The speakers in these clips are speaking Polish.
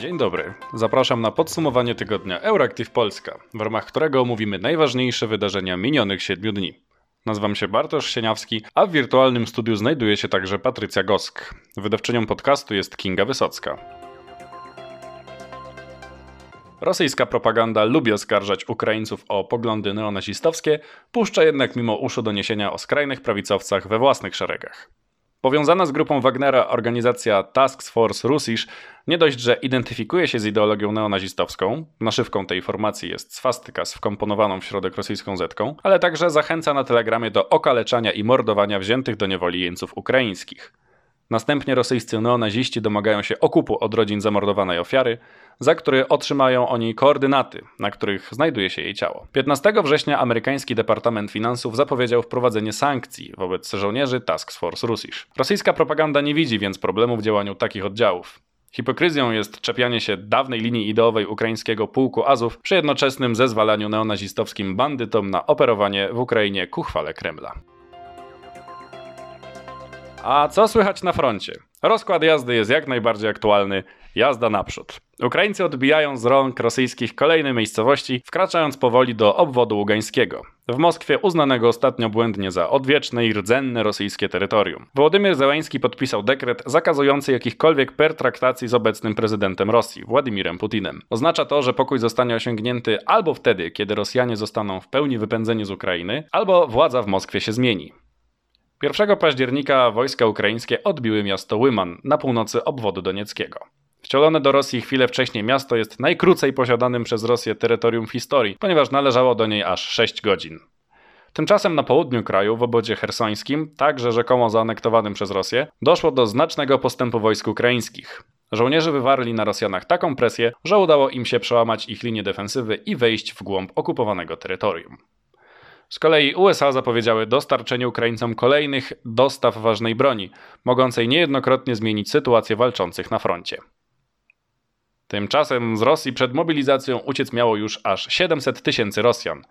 Dzień dobry. Zapraszam na podsumowanie tygodnia Euractiv Polska, w ramach którego omówimy najważniejsze wydarzenia minionych siedmiu dni. Nazywam się Bartosz Sieniawski, a w wirtualnym studiu znajduje się także Patrycja Gosk. Wydawczynią podcastu jest Kinga Wysocka. Rosyjska propaganda lubi oskarżać Ukraińców o poglądy neonazistowskie, puszcza jednak mimo uszu doniesienia o skrajnych prawicowcach we własnych szeregach. Powiązana z grupą Wagnera organizacja Task Force Russisch nie dość, że identyfikuje się z ideologią neonazistowską, naszywką tej formacji jest swastyka z wkomponowaną w środek rosyjską zetką, ale także zachęca na telegramie do okaleczania i mordowania wziętych do niewoli jeńców ukraińskich. Następnie rosyjscy neonaziści domagają się okupu od rodzin zamordowanej ofiary, za który otrzymają oni koordynaty, na których znajduje się jej ciało. 15 września amerykański Departament Finansów zapowiedział wprowadzenie sankcji wobec żołnierzy Task Force Russisch. Rosyjska propaganda nie widzi więc problemu w działaniu takich oddziałów. Hipokryzją jest czepianie się dawnej linii ideowej ukraińskiego pułku Azów przy jednoczesnym zezwalaniu neonazistowskim bandytom na operowanie w Ukrainie ku chwale Kremla. A co słychać na froncie? Rozkład jazdy jest jak najbardziej aktualny. Jazda naprzód. Ukraińcy odbijają z rąk rosyjskich kolejne miejscowości, wkraczając powoli do obwodu ługańskiego. W Moskwie uznanego ostatnio błędnie za odwieczne i rdzenne rosyjskie terytorium. Wołodymyr Zełański podpisał dekret zakazujący jakichkolwiek pertraktacji z obecnym prezydentem Rosji, Władimirem Putinem. Oznacza to, że pokój zostanie osiągnięty albo wtedy, kiedy Rosjanie zostaną w pełni wypędzeni z Ukrainy, albo władza w Moskwie się zmieni. 1 października wojska ukraińskie odbiły miasto Łyman na północy obwodu donieckiego. Wcielone do Rosji chwilę wcześniej miasto jest najkrócej posiadanym przez Rosję terytorium w historii, ponieważ należało do niej aż 6 godzin. Tymczasem na południu kraju, w obodzie hersońskim, także rzekomo zaanektowanym przez Rosję, doszło do znacznego postępu wojsk ukraińskich. Żołnierze wywarli na Rosjanach taką presję, że udało im się przełamać ich linię defensywy i wejść w głąb okupowanego terytorium. Z kolei USA zapowiedziały dostarczenie Ukraińcom kolejnych dostaw ważnej broni, mogącej niejednokrotnie zmienić sytuację walczących na froncie. Tymczasem z Rosji przed mobilizacją uciec miało już aż 700 tysięcy Rosjan,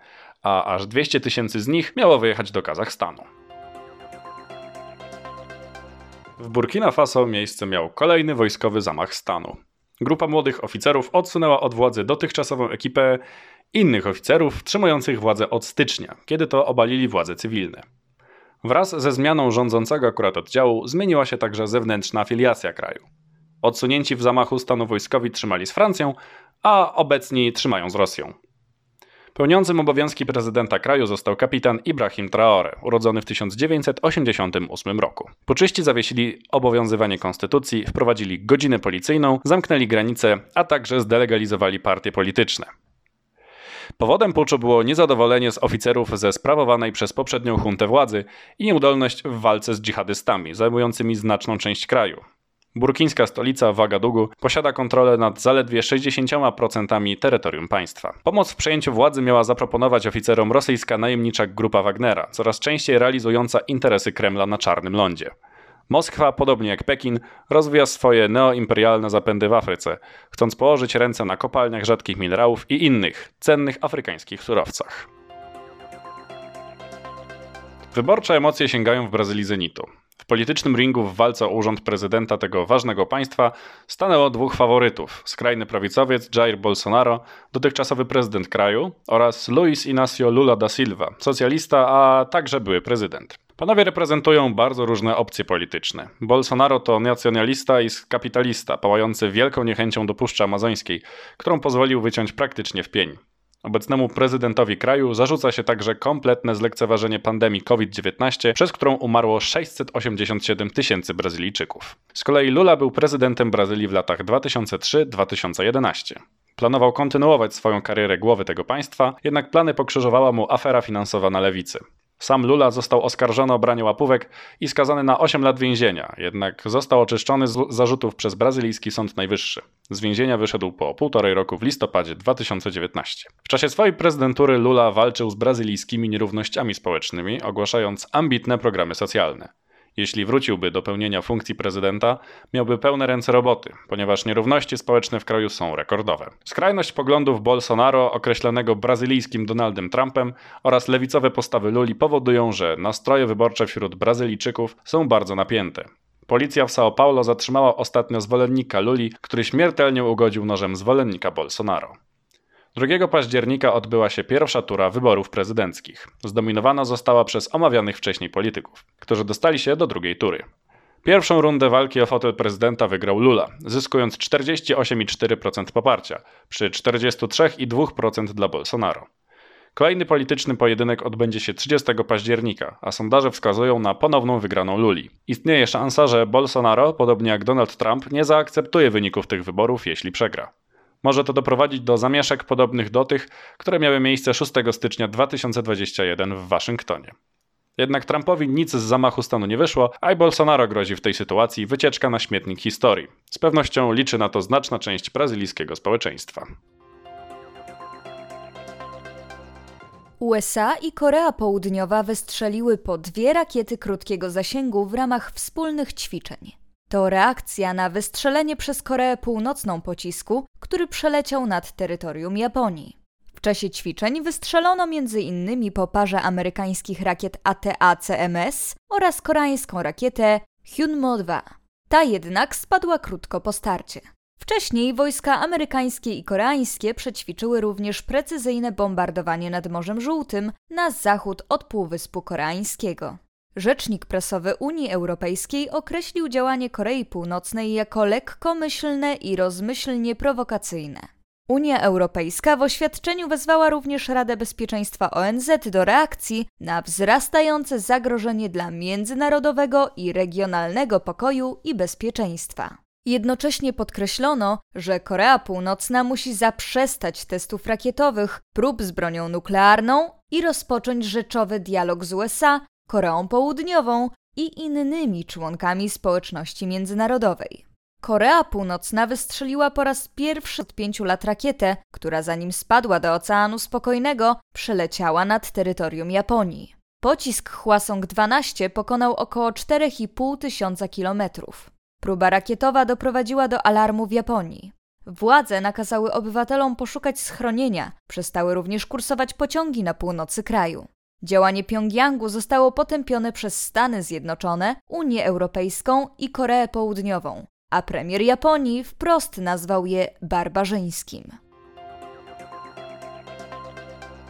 a aż 200 tysięcy z nich miało wyjechać do Kazachstanu. W Burkina Faso miejsce miał kolejny wojskowy zamach stanu. Grupa młodych oficerów odsunęła od władzy dotychczasową ekipę innych oficerów wstrzymujących władzę od stycznia, kiedy to obalili władze cywilne. Wraz ze zmianą rządzącego akurat oddziału zmieniła się także zewnętrzna afiliacja kraju. Odsunięci w zamachu stanu wojskowi trzymali z Francją, a obecni trzymają z Rosją. Pełniącym obowiązki prezydenta kraju został kapitan Ibrahim Traore, urodzony w 1988 roku. Puczyści zawiesili obowiązywanie konstytucji, wprowadzili godzinę policyjną, zamknęli granice, a także zdelegalizowali partie polityczne. Powodem puczu było niezadowolenie z oficerów ze sprawowanej przez poprzednią huntę władzy i nieudolność w walce z dżihadystami, zajmującymi znaczną część kraju. Burkińska stolica Wagadugu posiada kontrolę nad zaledwie 60% terytorium państwa. Pomoc w przejęciu władzy miała zaproponować oficerom rosyjska najemnicza grupa Wagnera, coraz częściej realizująca interesy Kremla na Czarnym Lądzie. Moskwa, podobnie jak Pekin, rozwija swoje neoimperialne zapędy w Afryce, chcąc położyć ręce na kopalniach rzadkich minerałów i innych cennych afrykańskich surowcach. Wyborcze emocje sięgają w Brazylii zenitu. W politycznym ringu w walce o urząd prezydenta tego ważnego państwa stanęło dwóch faworytów: skrajny prawicowiec Jair Bolsonaro, dotychczasowy prezydent kraju, oraz Luiz Inácio Lula da Silva, socjalista, a także były prezydent. Panowie reprezentują bardzo różne opcje polityczne. Bolsonaro to nacjonalista i kapitalista, pałający wielką niechęcią do Puszczy Amazońskiej, którą pozwolił wyciąć praktycznie w pień. Obecnemu prezydentowi kraju zarzuca się także kompletne zlekceważenie pandemii COVID-19, przez którą umarło 687 tysięcy Brazylijczyków. Z kolei Lula był prezydentem Brazylii w latach 2003-2011. Planował kontynuować swoją karierę głowy tego państwa, jednak plany pokrzyżowała mu afera finansowa na lewicy. Sam Lula został oskarżony o branie łapówek i skazany na 8 lat więzienia, jednak został oczyszczony z zarzutów przez brazylijski Sąd Najwyższy. Z więzienia wyszedł po półtorej roku w listopadzie 2019. W czasie swojej prezydentury Lula walczył z brazylijskimi nierównościami społecznymi, ogłaszając ambitne programy socjalne. Jeśli wróciłby do pełnienia funkcji prezydenta, miałby pełne ręce roboty, ponieważ nierówności społeczne w kraju są rekordowe. Skrajność poglądów Bolsonaro, określonego brazylijskim Donaldem Trumpem, oraz lewicowe postawy Luli powodują, że nastroje wyborcze wśród Brazylijczyków są bardzo napięte. Policja w São Paulo zatrzymała ostatnio zwolennika Luli, który śmiertelnie ugodził nożem zwolennika Bolsonaro. 2 października odbyła się pierwsza tura wyborów prezydenckich. Zdominowana została przez omawianych wcześniej polityków, którzy dostali się do drugiej tury. Pierwszą rundę walki o fotel prezydenta wygrał Lula, zyskując 48,4% poparcia przy 43,2% dla Bolsonaro. Kolejny polityczny pojedynek odbędzie się 30 października, a sondaże wskazują na ponowną wygraną Luli. Istnieje szansa, że Bolsonaro, podobnie jak Donald Trump, nie zaakceptuje wyników tych wyborów, jeśli przegra. Może to doprowadzić do zamieszek podobnych do tych, które miały miejsce 6 stycznia 2021 w Waszyngtonie. Jednak Trumpowi nic z zamachu stanu nie wyszło, a i Bolsonaro grozi w tej sytuacji wycieczka na śmietnik historii. Z pewnością liczy na to znaczna część brazylijskiego społeczeństwa. USA i Korea Południowa wystrzeliły po dwie rakiety krótkiego zasięgu w ramach wspólnych ćwiczeń. To reakcja na wystrzelenie przez Koreę Północną pocisku, który przeleciał nad terytorium Japonii. W czasie ćwiczeń wystrzelono m.in. po parze amerykańskich rakiet ATA-CMS oraz koreańską rakietę Hyunmo-2. Ta jednak spadła krótko po starcie. Wcześniej wojska amerykańskie i koreańskie przećwiczyły również precyzyjne bombardowanie nad Morzem Żółtym na zachód od Półwyspu Koreańskiego. Rzecznik prasowy Unii Europejskiej określił działanie Korei Północnej jako lekkomyślne i rozmyślnie prowokacyjne. Unia Europejska w oświadczeniu wezwała również Radę Bezpieczeństwa ONZ do reakcji na wzrastające zagrożenie dla międzynarodowego i regionalnego pokoju i bezpieczeństwa. Jednocześnie podkreślono, że Korea Północna musi zaprzestać testów rakietowych, prób z bronią nuklearną i rozpocząć rzeczowy dialog z USA, Koreą Południową i innymi członkami społeczności międzynarodowej. Korea Północna wystrzeliła po raz pierwszy od pięciu lat rakietę, która zanim spadła do Oceanu Spokojnego, przeleciała nad terytorium Japonii. Pocisk Hwasong-12 pokonał około 4,5 tysiąca kilometrów. Próba rakietowa doprowadziła do alarmu w Japonii. Władze nakazały obywatelom poszukać schronienia, przestały również kursować pociągi na północy kraju. Działanie Pjongjangu zostało potępione przez Stany Zjednoczone, Unię Europejską i Koreę Południową, a premier Japonii wprost nazwał je barbarzyńskim.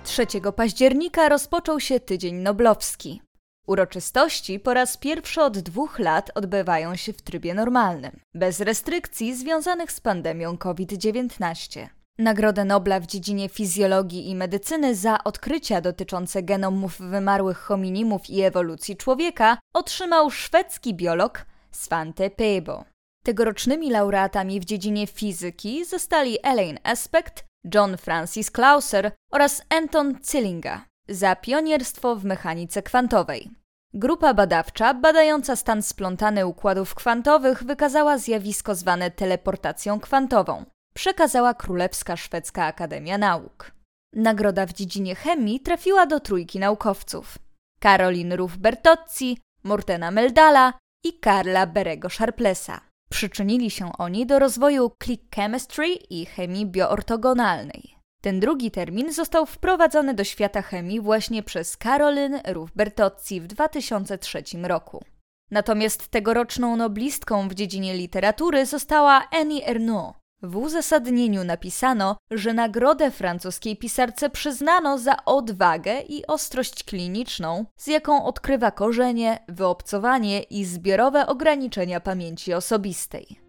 3 października rozpoczął się Tydzień Noblowski. Uroczystości po raz pierwszy od dwóch lat odbywają się w trybie normalnym, bez restrykcji związanych z pandemią COVID-19. Nagrodę Nobla w dziedzinie fizjologii i medycyny za odkrycia dotyczące genomów wymarłych hominimów i ewolucji człowieka otrzymał szwedzki biolog Svante Pääbo. Tegorocznymi laureatami w dziedzinie fizyki zostali Elaine Aspect, John Francis Clauser oraz Anton Zillinger za pionierstwo w mechanice kwantowej. Grupa badawcza badająca stan splątany układów kwantowych wykazała zjawisko zwane teleportacją kwantową. Przekazała Królewska Szwedzka Akademia Nauk. Nagroda w dziedzinie chemii trafiła do trójki naukowców: Karolin Ruf-Bertozzi, Mortena Meldala i Karla Berego Sharplessa. Przyczynili się oni do rozwoju click chemistry i chemii bioortogonalnej. Ten drugi termin został wprowadzony do świata chemii właśnie przez Karolyn Ruf-Bertozzi w 2003 roku. Natomiast tegoroczną noblistką w dziedzinie literatury została Annie Ernaux, w uzasadnieniu napisano, że nagrodę francuskiej pisarce przyznano za odwagę i ostrość kliniczną, z jaką odkrywa korzenie, wyobcowanie i zbiorowe ograniczenia pamięci osobistej.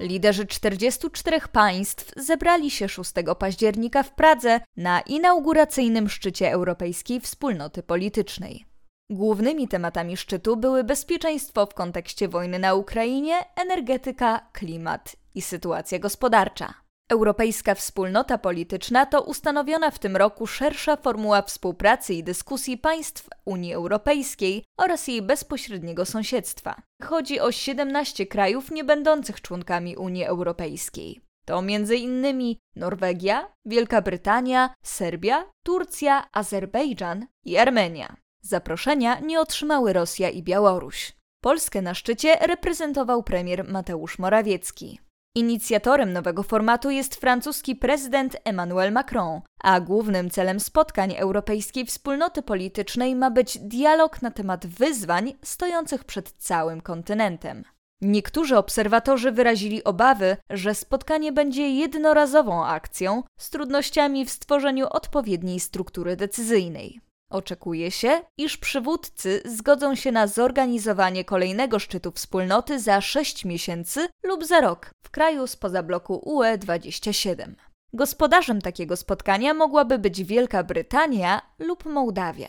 Liderzy 44 państw zebrali się 6 października w Pradze na inauguracyjnym szczycie Europejskiej Wspólnoty Politycznej. Głównymi tematami szczytu były bezpieczeństwo w kontekście wojny na Ukrainie, energetyka, klimat i sytuacja gospodarcza. Europejska Wspólnota Polityczna to ustanowiona w tym roku szersza formuła współpracy i dyskusji państw Unii Europejskiej oraz jej bezpośredniego sąsiedztwa. Chodzi o 17 krajów nie będących członkami Unii Europejskiej. To m.in. Norwegia, Wielka Brytania, Serbia, Turcja, Azerbejdżan i Armenia. Zaproszenia nie otrzymały Rosja i Białoruś. Polskę na szczycie reprezentował premier Mateusz Morawiecki. Inicjatorem nowego formatu jest francuski prezydent Emmanuel Macron, a głównym celem spotkań Europejskiej Wspólnoty Politycznej ma być dialog na temat wyzwań stojących przed całym kontynentem. Niektórzy obserwatorzy wyrazili obawy, że spotkanie będzie jednorazową akcją z trudnościami w stworzeniu odpowiedniej struktury decyzyjnej. Oczekuje się, iż przywódcy zgodzą się na zorganizowanie kolejnego szczytu wspólnoty za 6 miesięcy lub za rok w kraju spoza bloku UE 27. Gospodarzem takiego spotkania mogłaby być Wielka Brytania lub Mołdawia.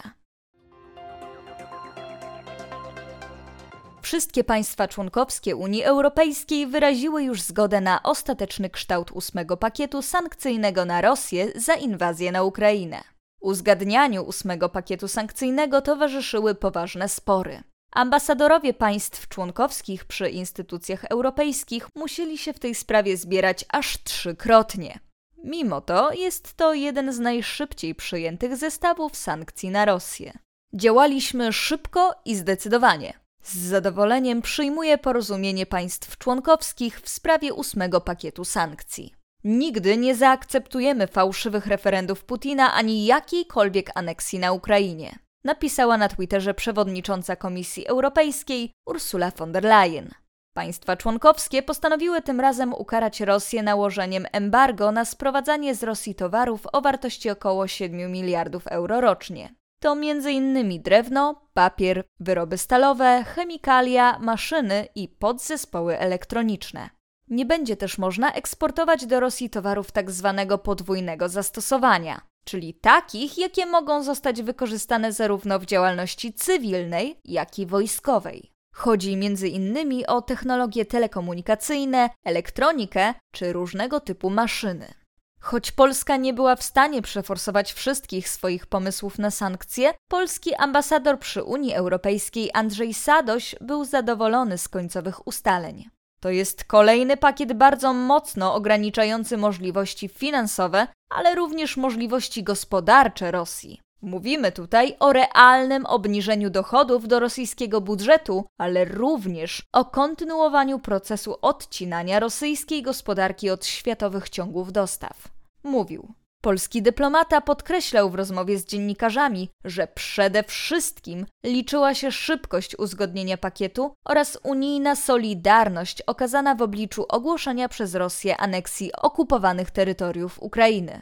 Wszystkie państwa członkowskie Unii Europejskiej wyraziły już zgodę na ostateczny kształt ósmego pakietu sankcyjnego na Rosję za inwazję na Ukrainę. Uzgadnianiu ósmego pakietu sankcyjnego towarzyszyły poważne spory. Ambasadorowie państw członkowskich przy instytucjach europejskich musieli się w tej sprawie zbierać aż trzykrotnie. Mimo to jest to jeden z najszybciej przyjętych zestawów sankcji na Rosję. Działaliśmy szybko i zdecydowanie. Z zadowoleniem przyjmuję porozumienie państw członkowskich w sprawie ósmego pakietu sankcji. Nigdy nie zaakceptujemy fałszywych referendów Putina ani jakiejkolwiek aneksji na Ukrainie, napisała na Twitterze przewodnicząca Komisji Europejskiej Ursula von der Leyen. Państwa członkowskie postanowiły tym razem ukarać Rosję nałożeniem embargo na sprowadzanie z Rosji towarów o wartości około 7 miliardów euro rocznie. To m.in. drewno, papier, wyroby stalowe, chemikalia, maszyny i podzespoły elektroniczne. Nie będzie też można eksportować do Rosji towarów tak zwanego podwójnego zastosowania, czyli takich, jakie mogą zostać wykorzystane zarówno w działalności cywilnej, jak i wojskowej. Chodzi innymi o technologie telekomunikacyjne, elektronikę czy różnego typu maszyny. Choć Polska nie była w stanie przeforsować wszystkich swoich pomysłów na sankcje, polski ambasador przy Unii Europejskiej Andrzej Sadoś był zadowolony z końcowych ustaleń. To jest kolejny pakiet bardzo mocno ograniczający możliwości finansowe, ale również możliwości gospodarcze Rosji. Mówimy tutaj o realnym obniżeniu dochodów do rosyjskiego budżetu, ale również o kontynuowaniu procesu odcinania rosyjskiej gospodarki od światowych ciągów dostaw. Mówił. Polski dyplomata podkreślał w rozmowie z dziennikarzami, że przede wszystkim liczyła się szybkość uzgodnienia pakietu oraz unijna solidarność okazana w obliczu ogłoszenia przez Rosję aneksji okupowanych terytoriów Ukrainy.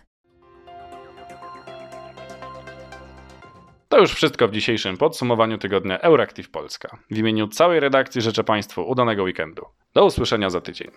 To już wszystko w dzisiejszym podsumowaniu tygodnia Euractiv Polska. W imieniu całej redakcji życzę Państwu udanego weekendu. Do usłyszenia za tydzień.